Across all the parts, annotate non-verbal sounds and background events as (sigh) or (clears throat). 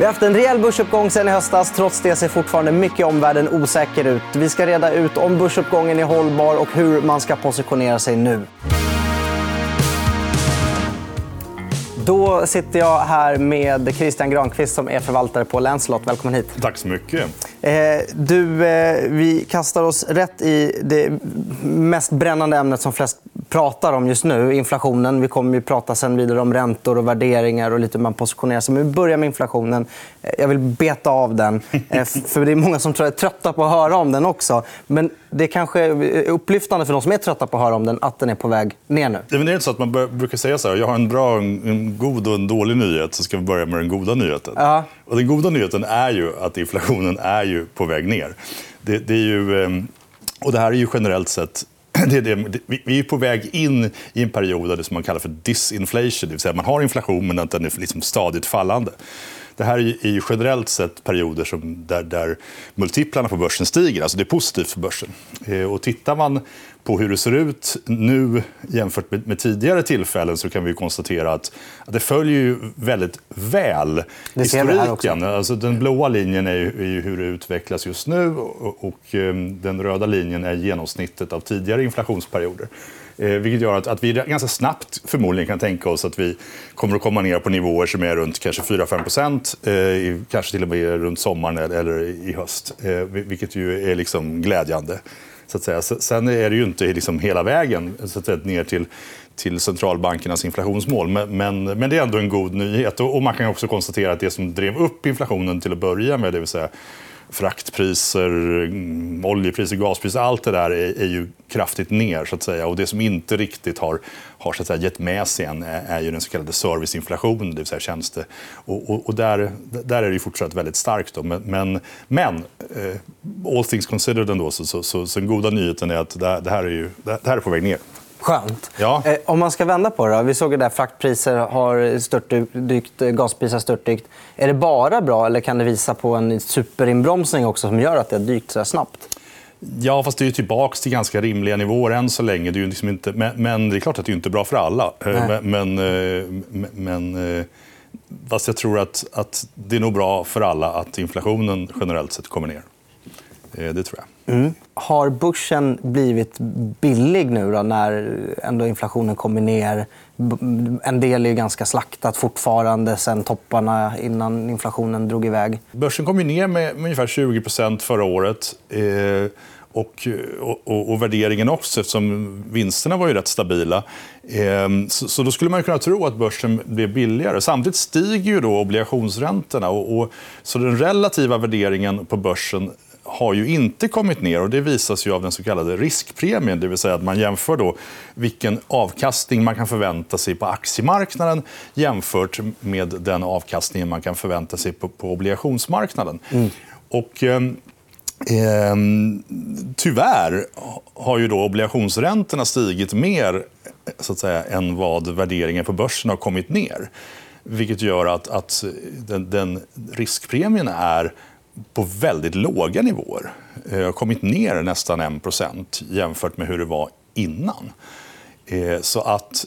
Vi har haft en rejäl börsuppgång sen i höstas. Trots det ser fortfarande mycket i omvärlden osäker ut. Vi ska reda ut om börsuppgången är hållbar och hur man ska positionera sig nu. Då sitter jag här med Christian Granqvist som är förvaltare på Lancelot. Välkommen hit. Tack så mycket. Eh, du, eh, vi kastar oss rätt i det mest brännande ämnet som flest pratar om just nu, inflationen. Vi kommer att prata sen vidare om räntor och värderingar och lite hur man positionerar sig. Men vi börjar med inflationen. Eh, jag vill beta av den. (laughs) För det är många som tror är trötta på att höra om den också. Men det kanske är upplyftande för de som är trötta på att höra om den att den är på väg ner nu. Det är inte så att man brukar säga så här, jag har en bra, en god och en dålig nyhet, så ska vi börja med den goda nyheten. Ja. Och den goda nyheten är ju att inflationen är ju på väg ner. Det, det är ju, ehm, och det här är ju generellt sett (clears throat) det det, vi är på väg in i en period av det som man kallar för disinflation. Det vill säga man har inflation, men den är liksom stadigt fallande. Det här är ju generellt sett perioder som där, där multiplarna på börsen stiger. Alltså det är positivt för börsen. Eh, och tittar man på hur det ser ut nu jämfört med, tidigare tillfällen så kan vi konstatera att, det följer väldigt väl det historiken. Alltså, den blåa linjen är ju, hur det utvecklas just nu och, um, den röda linjen är genomsnittet av tidigare inflationsperioder. Eh, vilket gör att, att vi ganska snabbt förmodligen kan tänka oss att vi kommer att komma ner på nivåer som är runt kanske 4-5 procent, eh, kanske till och med runt sommaren eller i höst. Eh, vilket ju är liksom glädjande. Så att säga. Sen är det ju inte liksom hela vägen så att säga, ner till, till centralbankernas inflationsmål. Men, men, men, det är ändå en god nyhet. Och, och man kan också konstatera att det som drev upp inflationen till att börja med, det vill säga fraktpriser, mm, oljepriser, gaspriser, allt det där är, är, ju kraftigt ner. Så att säga. Och det som inte riktigt har, har så att säga, gett med sig än är, ju den så kallade serviceinflationen, det vill säga tjänster. Och, och, och där, där är det fortsatt väldigt starkt. Då. Men, men, men eh, all things considered ändå, så, så, så, så den goda nyheten är att det här, är ju, det här är på väg ner. Skönt. Ja. Eh, om man ska vända på det. Då. Vi såg att fraktpriser har störtdykt, gaspriser har störtdykt. Är det bara bra eller kan det visa på en superinbromsning också som gör att det har dykt så snabbt? Ja, fast det är tillbaka till ganska rimliga nivåer än så länge. Det är liksom inte... men, det är klart att det inte är bra för alla. Eh, Nej. Men, eh, men, men fast jag tror att, att det är nog bra för alla att inflationen generellt sett kommer ner. Det tror jag. Mm. Har börsen blivit billig nu då, när ändå inflationen kommer ner? En del är ganska slaktat fortfarande sen topparna innan inflationen drog iväg. Börsen kom ner med, ungefär 20% förra året. Eh, och, och, och, värderingen också, eftersom vinsterna var ju rätt stabila. Eh, så, så, då skulle man kunna tro att börsen blev billigare. Samtidigt stiger ju då obligationsräntorna. Och, och, så den relativa värderingen på börsen har ju inte kommit ner. och Det visas ju av den så kallade riskpremien. Det vill säga att man jämför då vilken avkastning man kan förvänta sig på aktiemarknaden jämfört med den avkastningen man kan förvänta sig på, på obligationsmarknaden. Mm. Och, eh, eh, tyvärr har ju då obligationsräntorna stigit mer så att säga, än vad värderingen på börsen har kommit ner. Vilket gör att, att den, den riskpremien är på väldigt låga nivåer. Eh, det har kommit ner nästan 1% jämfört med hur det var innan. Eh, så att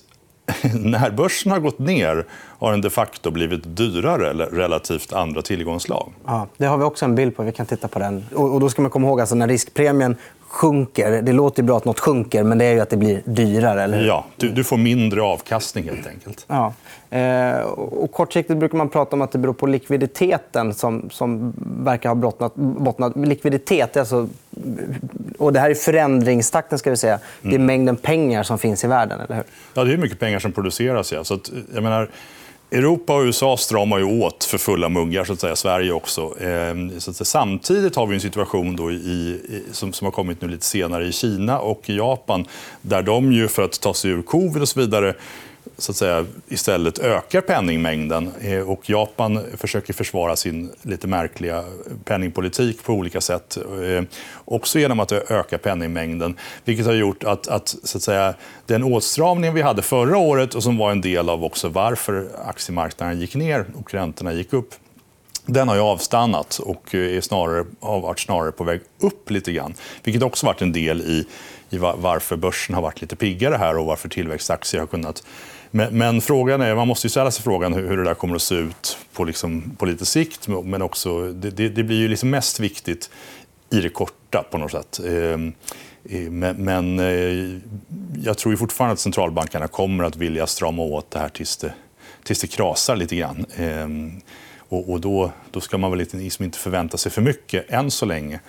(laughs) när börsen har gått ner har den de facto blivit dyrare relativt andra tillgångslag. Ja, det har vi också en bild på. Vi kan titta på den. Och då ska man komma ihåg att alltså när riskpremien sjunker. Det låter bra att nåt sjunker, men det är ju att det blir dyrare. Eller Ja, du, du, får mindre avkastning helt enkelt. Ja. Eh, och kortsiktigt brukar man prata om att det beror på likviditeten som, som verkar ha bottnat. bottnat. Likviditet alltså... Och det här är förändringstakten. Ska vi säga. Det är mm. mängden pengar som finns i världen. eller hur? Ja, det är mycket pengar som produceras. Ja. Så att, jag menar, Europa och USA stramar ju åt för fulla muggar, så att säga. Sverige också. Ehm, så att säga, samtidigt har vi en situation då i, som, som har kommit nu lite senare i Kina och Japan där de, ju, för att ta sig ur covid och så vidare så att säga, istället ökar penningmängden. Eh, och Japan försöker försvara sin lite märkliga penningpolitik på olika sätt. Eh, också genom att öka penningmängden. Vilket har gjort att, att, så att säga, den åtstramning vi hade förra året och som var en del av också varför aktiemarknaden gick ner och räntorna gick upp den har ju avstannat och eh, är snarare, har varit snarare på väg upp lite grann. Vilket också varit en del i, i varför börsen har varit lite piggare här och varför tillväxtaktier har kunnat men, men, frågan är, man måste ju ställa sig frågan hur, hur det där kommer att se ut på, liksom, på lite sikt. Men också, det, det, det blir ju liksom mest viktigt i det korta på något sätt. Ehm, eh, men, men eh, jag tror ju fortfarande att centralbankerna kommer att vilja strama åt det här tills det, tills det krasar lite grann. Ehm, och, och då, då ska man väl liksom inte förvänta sig för mycket än så länge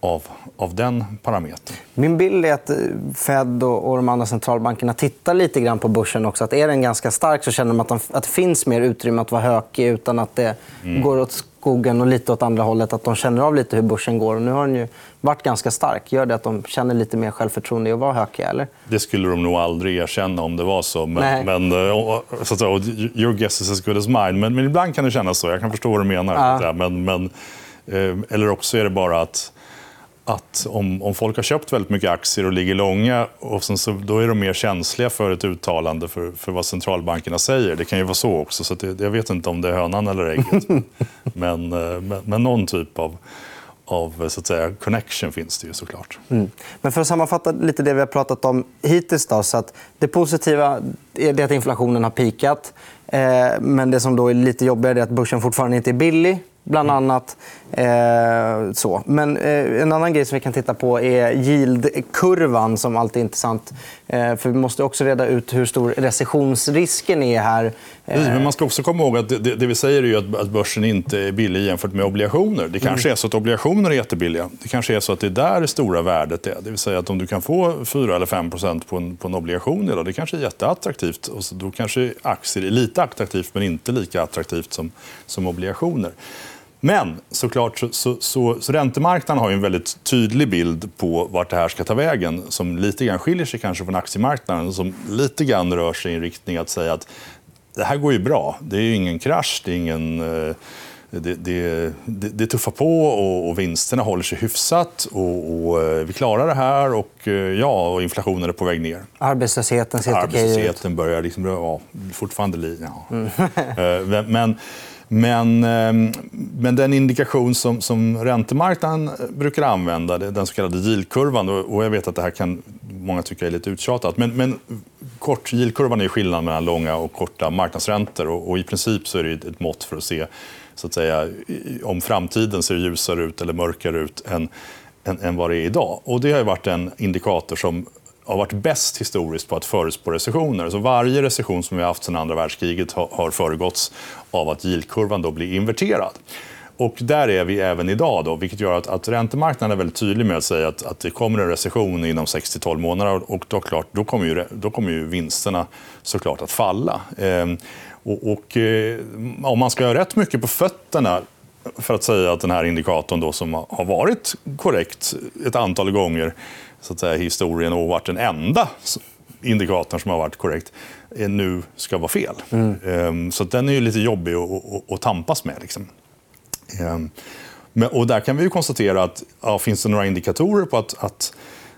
av, av den parametern. Min bild är att eh, Fed och, och de andra centralbankerna tittar lite grann på börsen också. Att är den ganska stark så känner de att, de, att det finns mer utrymme att vara hökig utan att det mm. går åt skogen och lite åt andra hållet. Att de känner av lite hur börsen går. Och nu har den ju varit ganska stark. Gör det att de känner lite mer självförtroende i att vara hökiga? Eller? Det skulle de nog aldrig erkänna om det var så. Men, men eh, så att, your guess is as good as mine. Men, men ibland kan det kännas så. Jag kan förstå vad du menar. Ja. Men, men, eh, eller också är det bara att att om, om folk har köpt väldigt mycket aktier och ligger långa, och så, då är de mer känsliga för ett uttalande för, för vad centralbankerna säger. Det kan ju vara så också. Så det, jag vet inte om det är hönan eller ägget. (laughs) men, eh, men, men någon typ av, av så att säga, connection finns det ju såklart. Mm. Men för att sammanfatta lite det vi har pratat om hittills. Då, så att det positiva är att inflationen har pikat. Eh, men det som då är lite jobbigare är att börsen fortfarande inte är billig bland annat. Eh, så. Men eh, en annan grej som vi kan titta på är yieldkurvan som alltid är intressant. Eh, för vi måste också reda ut hur stor recessionsrisken är här. Men man ska också komma ihåg att det, det vi säger är att, att börsen inte är billig jämfört med obligationer. Det kanske mm. är så att obligationer är jättebilliga. Det kanske är så att det är där det stora värdet är. Det vill säga att om du kan få 4 eller 5 på en, på en obligation idag, det kanske är jätteattraktivt. Och så då kanske aktier är lite attraktivt men inte lika attraktivt som, som obligationer. Men såklart så, så, så, så räntemarknaden har en väldigt tydlig bild på vart det här ska ta vägen som lite grann skiljer sig kanske från aktiemarknaden som lite grann rör sig i en riktning att säga att det här går ju bra. Det är ingen krasch, det är ingen... Eh, det, det, det, det tuffar på och, och, vinsterna håller sig hyfsat. Och, och, eh, vi klarar det här och, eh, ja, och inflationen är på väg ner. Arbetslösheten ser Arbetslösheten ut. börjar liksom, ja, fortfarande... Ja. Mm. (laughs) men, men, men den indikation som, som räntemarknaden eh, brukar använda, den så kallade yieldkurvan, och jag vet att det här kan många tycka är lite uttjatat, men, men kort, yieldkurvan är skillnaden mellan långa och korta marknadsräntor. Och, och i princip så är det ett mått för att se så att säga, om framtiden ser ljusare ut eller mörkare ut än, än, än vad det är idag. Och det har varit en indikator som har varit bäst historiskt på att förutspå recessioner. Så varje recession som vi har haft sedan andra världskriget har föregåtts av att yieldkurvan då blir inverterad. Och där är vi även idag, då, vilket gör att, att räntemarknaden är väldigt tydlig med att säga att, att det kommer en recession inom 6-12 månader. Och då, klart, då, kommer ju, då kommer ju vinsterna såklart att falla. Ehm, och, och eh, om man ska ha rätt mycket på fötterna för att säga att den här indikatorn då, som har varit korrekt ett antal gånger så att säga, historien och varit den enda indikatorn som har varit korrekt nu ska vara fel. Mm. Ehm, så den är ju lite jobbig att, att tampas med. Liksom. Ehm, och där kan vi konstatera att ja, finns det några indikatorer på att, att,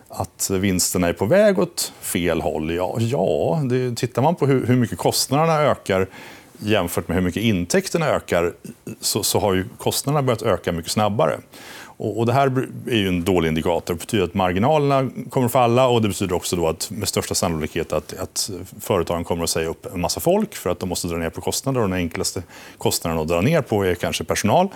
att vinsterna är på väg åt fel håll? Ja, ja det, tittar man på hur, hur mycket kostnaderna ökar jämfört med hur mycket intäkterna ökar så, så har ju kostnaderna börjat öka mycket snabbare. Och, det här är ju en dålig indikator. Det betyder att marginalerna kommer att falla och det betyder också då att med största sannolikhet att, att företagen kommer att säga upp en massa folk för att de måste dra ner på kostnader. Och den enklaste kostnaden att dra ner på är kanske personal.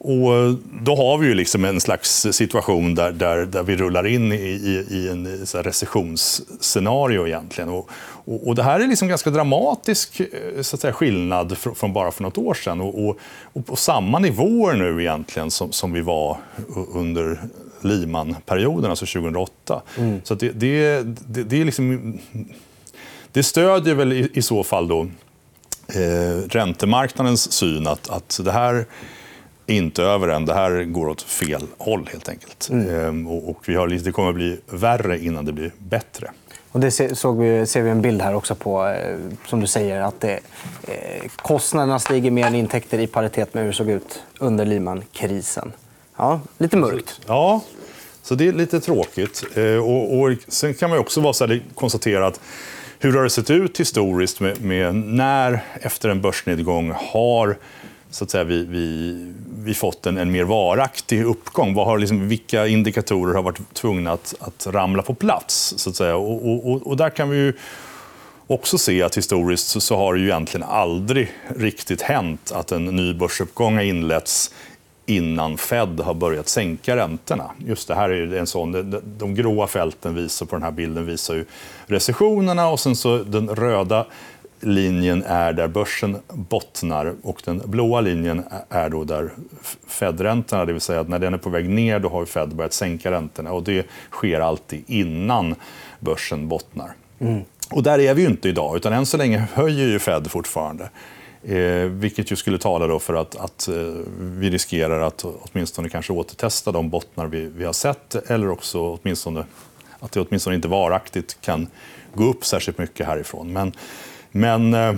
Och då har vi ju liksom en slags situation där, där, där vi rullar in i, i, i en så recessionsscenario. Egentligen. Och, och, och, det här är liksom ganska dramatisk eh, så att säga, skillnad från, från bara för nåt år sedan. Och, och, och, på samma nivåer nu egentligen som, som vi var under Lehman-perioden, alltså 2008. Mm. Så det, det, det, det, är liksom, det stödjer väl i, i så fall då, eh, räntemarknadens syn att, att det här inte över än. Det här går åt fel håll helt enkelt. Mm. Ehm, och vi har, det kommer att bli värre innan det blir bättre. Och det såg vi, ser vi en bild här också på, eh, som du säger, att det, eh, kostnaderna stiger mer än intäkter i paritet med hur det såg ut under Lehman-krisen. Ja, lite mörkt. Ja, så det är lite tråkigt. Eh, och, och sen kan man också vara så här, konstatera att hur har det sett ut historiskt med, med när efter en börsnedgång har så att säga, vi, vi, vi fått en, en mer varaktig uppgång? Vad har, liksom, vilka indikatorer har varit tvungna att, att ramla på plats? Så att säga? Och, och, och där kan vi ju också se att historiskt så, så har det ju egentligen aldrig riktigt hänt att en ny börsuppgång har inletts innan Fed har börjat sänka räntorna. Just det här är en sån, de, de gråa fälten visar på den här bilden visar ju recessionerna och sen så den röda linjen är där börsen bottnar och den blåa linjen är då där Fed-räntorna, det vill säga att när den är på väg ner då har Fed börjat sänka räntorna och det sker alltid innan börsen bottnar. Mm. Och där är vi inte idag, utan än så länge höjer ju Fed fortfarande. Eh, vilket ju skulle tala då för att, att eh, vi riskerar att åtminstone kanske återtesta de bottnar vi, vi har sett eller också åtminstone att det åtminstone inte varaktigt kan gå upp särskilt mycket härifrån. Men, men eh,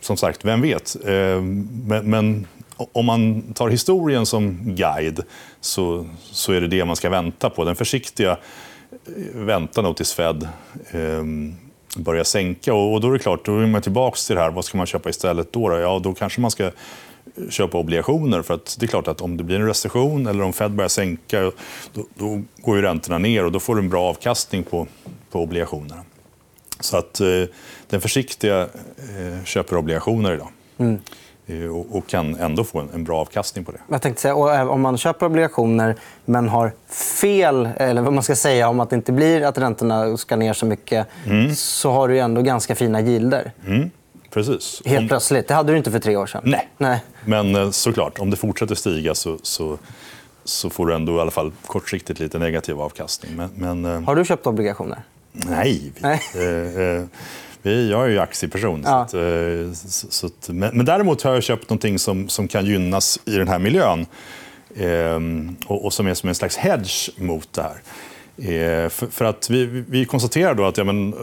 som sagt, vem vet? Eh, men, men, om man tar historien som guide så, så är det det man ska vänta på. Den försiktiga väntar väntan nog tills Fed eh, börjar sänka. Och då är det klart, då är man tillbaka till det här, vad ska man köpa istället då? Ja, då kanske man ska köpa obligationer. För att det är klart att om det blir en recession eller om Fed börjar sänka, då, då går ju räntorna ner och då får du en bra avkastning på, på obligationerna. Så att eh, den försiktiga eh, köper obligationer idag. Mm. Eh, och kan ändå få en bra avkastning på det. Jag tänkte säga, om man köper obligationer men har fel, eller vad man ska säga om att det inte blir att räntorna ska ner så mycket mm. så har du ändå ganska fina gilder. Mm. Precis. Helt om... plötsligt. Det hade du inte för tre år sedan. Nej. Nej. Men såklart, om det fortsätter stiga så, så, så får du ändå i alla fall kortsiktigt lite negativ avkastning. Men, men... Har du köpt obligationer? Nej. Nej. Jag är ju aktieperson. Ja. Så att, så, så att, men, men, däremot har jag köpt någonting som, som kan gynnas i den här miljön. Ehm, och, och, som är som en slags hedge mot det här. Eh, för, för, att vi, vi konstaterar då att ja, men,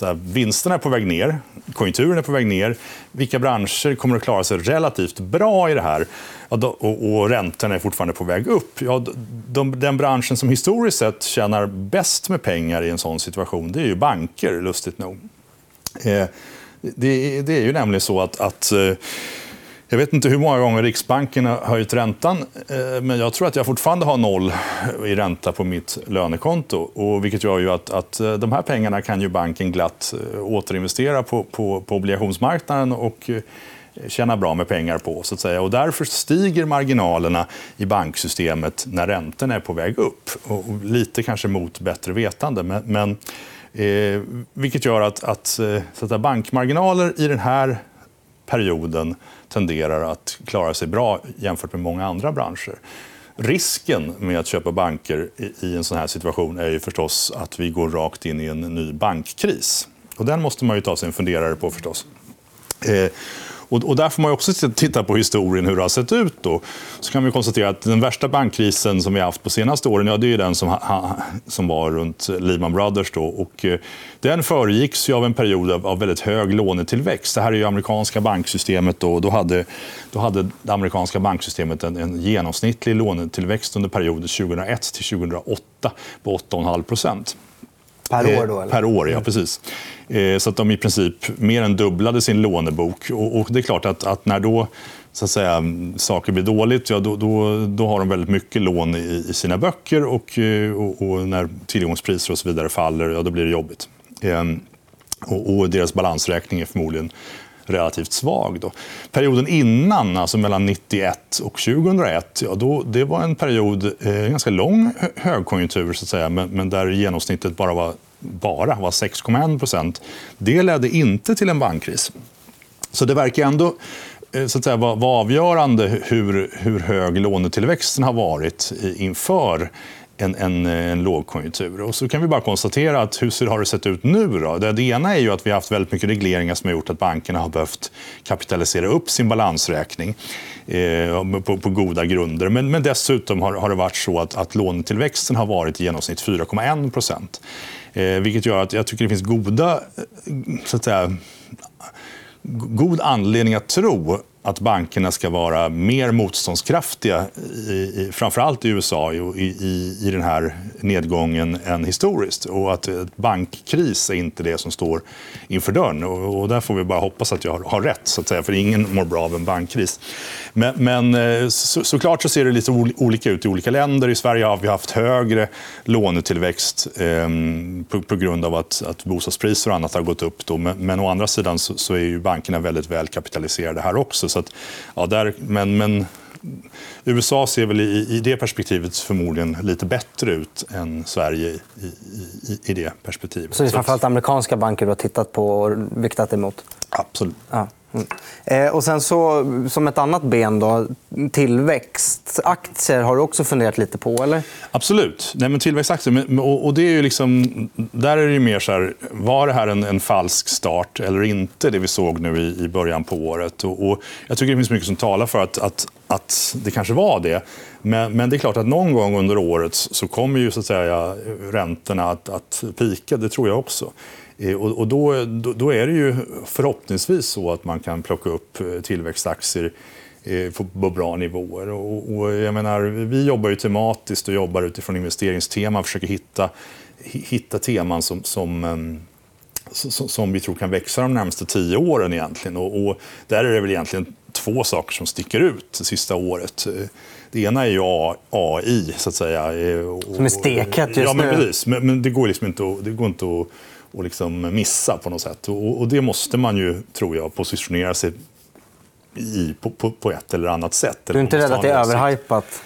här, vinsterna är på väg ner, konjunkturen är på väg ner. Vilka branscher kommer att klara sig relativt bra i det här? Ja, då, och, och räntorna är fortfarande på väg upp. Ja, de, den branschen som historiskt sett tjänar bäst med pengar i en sån situation det är ju banker, lustigt nog. Eh, det, det, är ju nämligen så att, att eh, jag vet inte hur många gånger Riksbanken har höjt räntan, eh, men jag tror att jag fortfarande har noll i ränta på mitt lönekonto. Och vilket gör ju att, att eh, de här pengarna kan ju banken glatt eh, återinvestera på, på, på obligationsmarknaden och tjäna bra med pengar på. Så att säga. Och därför stiger marginalerna i banksystemet när räntorna är på väg upp. Och lite kanske mot bättre vetande. Men, men Eh, vilket gör att, att, så att bankmarginaler i den här perioden tenderar att klara sig bra jämfört med många andra branscher. Risken med att köpa banker i en sån här situation är ju förstås att vi går rakt in i en ny bankkris. Och den måste man ju ta sig en funderare på förstås. Eh, och, och där får man också titta på historien, hur det har sett ut. Då. Så kan vi konstatera att den värsta bankkrisen som vi har haft på senaste åren, ja, det är den som, ha, som var runt Lehman Brothers. Då. Och, eh, den föregicks av en period av, av, väldigt hög lånetillväxt. Det här är ju amerikanska banksystemet. Då, då, hade, då hade det amerikanska banksystemet en, en genomsnittlig lånetillväxt under perioden 2001 till 2008 på 8,5 procent. Per år? Då, eller? Per år, ja. Precis. Eh, så att de i princip mer än dubblade sin lånebok. Och, det är klart att, att när då så att säga, saker blir dåligt, ja, då, då, då har de väldigt mycket lån i, i sina böcker och, eh, och, och, när tillgångspriser och så vidare faller, ja, då blir det jobbigt. Ehm, och, och deras balansräkning är förmodligen relativt svag. Då. Perioden innan, alltså mellan 91 och 2001, ja, då, det var en period, eh, ganska lång högkonjunktur, så att säga, men, men där genomsnittet bara var, bara var 6,1. Det ledde inte till en bankkris. Så det verkar ändå eh, så att säga, vara avgörande hur, hur hög lånetillväxten har varit inför en, en, en lågkonjunktur. Och så kan vi bara konstatera att hur har det sett ut nu? Då? Det ena är ju att vi har haft väldigt mycket regleringar som har gjort att bankerna har behövt kapitalisera upp sin balansräkning eh, på, på, goda grunder. Men, men dessutom har, har, det varit så att, att lånetillväxten har varit i genomsnitt 4,1 procent. Eh, vilket gör att jag tycker det finns goda, eh, så att säga, god anledning att tro att bankerna ska vara mer motståndskraftiga, i, i, framförallt i USA, i, i, i den här nedgången än historiskt. Och att bankkris är inte det som står inför dörren. Och, och där får vi bara hoppas att jag har, har rätt, så att säga, för ingen mår bra av en bankkris. Men, men eh, så, såklart så ser det lite olika ut i olika länder. I Sverige har vi haft högre lånetillväxt eh, på, på, grund av att, att bostadspriser och annat har gått upp. Då. Men, men å andra sidan så, så är ju bankerna väldigt väl kapitaliserade här också. Så att, ja, där, men, men USA ser väl i, i det perspektivet förmodligen lite bättre ut än Sverige i, i, i det perspektivet. Så det är framförallt amerikanska banker du har tittat på och viktat emot? Absolut. Ja. Mm. Eh, och sen så, som ett annat ben, då, tillväxtaktier har du också funderat lite på? eller? Absolut. Nej, men tillväxtaktier. och, och det är ju liksom, där är det mer så här, var det här en, en falsk start eller inte, det vi såg nu i, i början på året? Och, och, jag tycker det finns mycket som talar för att, att, att det kanske var det. Men, men, det är klart att någon gång under året så kommer ju så att säga, räntorna att, att pika. Det tror jag också. Eh, och då, då, är det ju förhoppningsvis så att man kan plocka upp eh, tillväxtaktier eh, på bra nivåer. Och, jag menar, vi jobbar ju tematiskt och jobbar utifrån investeringsteman, försöker hitta, hitta teman som, som ehm, som vi tror kan växa de närmaste tio åren. egentligen. Och, och, där är det väl egentligen två saker som sticker ut det sista året. Det ena är ju AI, så att säga. Som är steket just ja, men Precis. Men, men, det går liksom inte att, det går inte att och liksom missa på något sätt. Och, och, det måste man ju, tror jag, positionera sig i på, på, på ett eller annat sätt. Du är inte rädd att det är överhypat?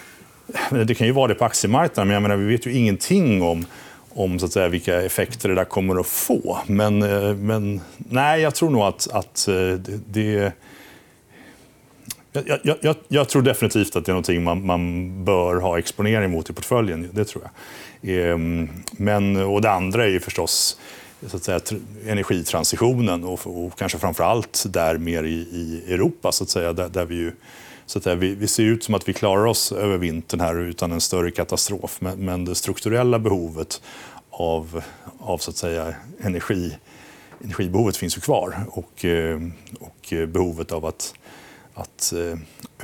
Det kan ju vara det på aktiemarknaden, men jag menar, vi vet ju ingenting om om så att säga, vilka effekter det där kommer att få. Men, eh, men nej, jag tror nog att, att eh, det, jag, jag, jag, jag, tror definitivt att det är något man, man, bör ha exponering mot i portföljen. Det tror jag. Ehm, men, och det andra är ju förstås så att säga, energitransitionen och, och kanske framför allt där mer i, i Europa, så att säga, där, där vi ju så att säga, vi, vi, ser ut som att vi klarar oss över vintern här utan en större katastrof. Men, men det strukturella behovet av, av så att säga, energi, energibehovet finns ju kvar. Och, eh, och behovet av att, att eh,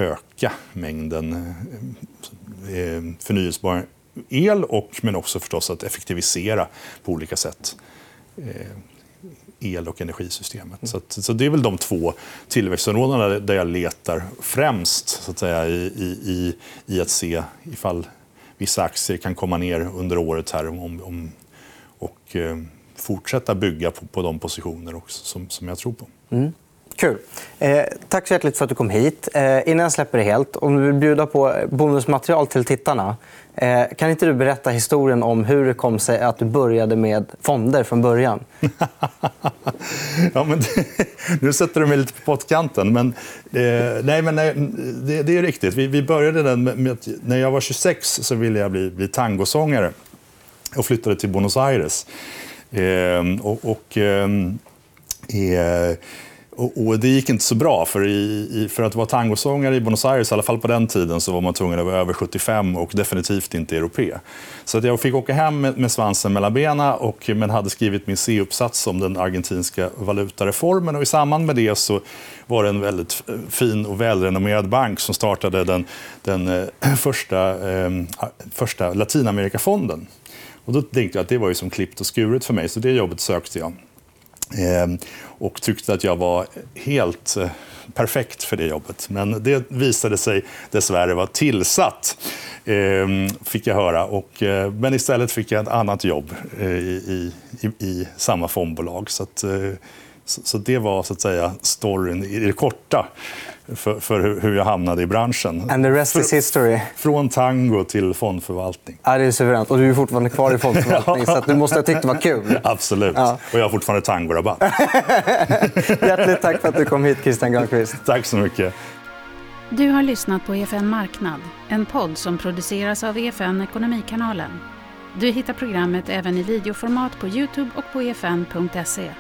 öka mängden eh, förnyelsebar el och, men också förstås att effektivisera på olika sätt Eh, el och energisystemet. Så, att, så det är väl de två tillväxtområdena där jag letar främst så att säga, i, i, i att se ifall vissa aktier kan komma ner under året här om, om, och eh, fortsätta bygga på, på de positioner också, som, som jag tror på. Mm. Kul. Eh, tack så hjärtligt för att du kom hit. Eh, innan jag släpper det helt, om du vill bjuda på bonusmaterial till tittarna eh, kan inte du berätta historien om hur det kom sig att du började med fonder från början? (laughs) ja, men nu sätter du mig lite på pottkanten. Men, eh, nej, men nej, det, det, är riktigt. Vi, vi började den med, med, när jag var 26 så ville jag bli, bli tangosångare och flyttade till Buenos Aires. Eh, och, och ehm, eh, och, och, det gick inte så bra, för, i, i, för att vara tangosångare i Buenos Aires, i alla fall på den tiden, så var man tvungen att vara över 75 och definitivt inte europé. Så att jag fick åka hem med, med svansen mellan benen, och, men hade skrivit min C-uppsats om den argentinska valutareformen. Och I samband med det så var det en väldigt fin och välrenommerad bank som startade den, den eh, (clears throat) första, eh, första Latinamerikafonden. Och då tänkte jag att det var ju som klippt och skuret för mig, så det jobbet sökte jag. Ehm, och tyckte att jag var helt eh, perfekt för det jobbet. Men det visade sig dessvärre vara tillsatt, ehm, fick jag höra. Och, eh, men istället fick jag ett annat jobb eh, i, i, i samma fondbolag. Så, att, så, det var så att säga storyn i det korta för, för, hur jag hamnade i branschen. And the rest is history. Från tango till fondförvaltning. Ja, det är suveränt. Och du är fortfarande kvar i (laughs) fondförvaltning, så du måste ha tyckt det var kul. Absolut. Ja. Och jag har fortfarande tangorabatt. (laughs) Hjärtligt tack för att du kom hit, Christian Granqvist. Tack så mycket. Du har lyssnat på EFN Marknad, en podd som produceras av EFN Ekonomikanalen. Du hittar programmet även i videoformat på Youtube och på efn.se.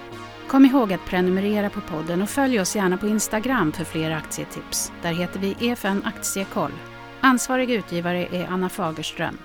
Kom ihåg att prenumerera på podden och följ oss gärna på Instagram för fler aktietips. Där heter vi EFN Aktiekoll. Ansvarig utgivare är Anna Fagerström.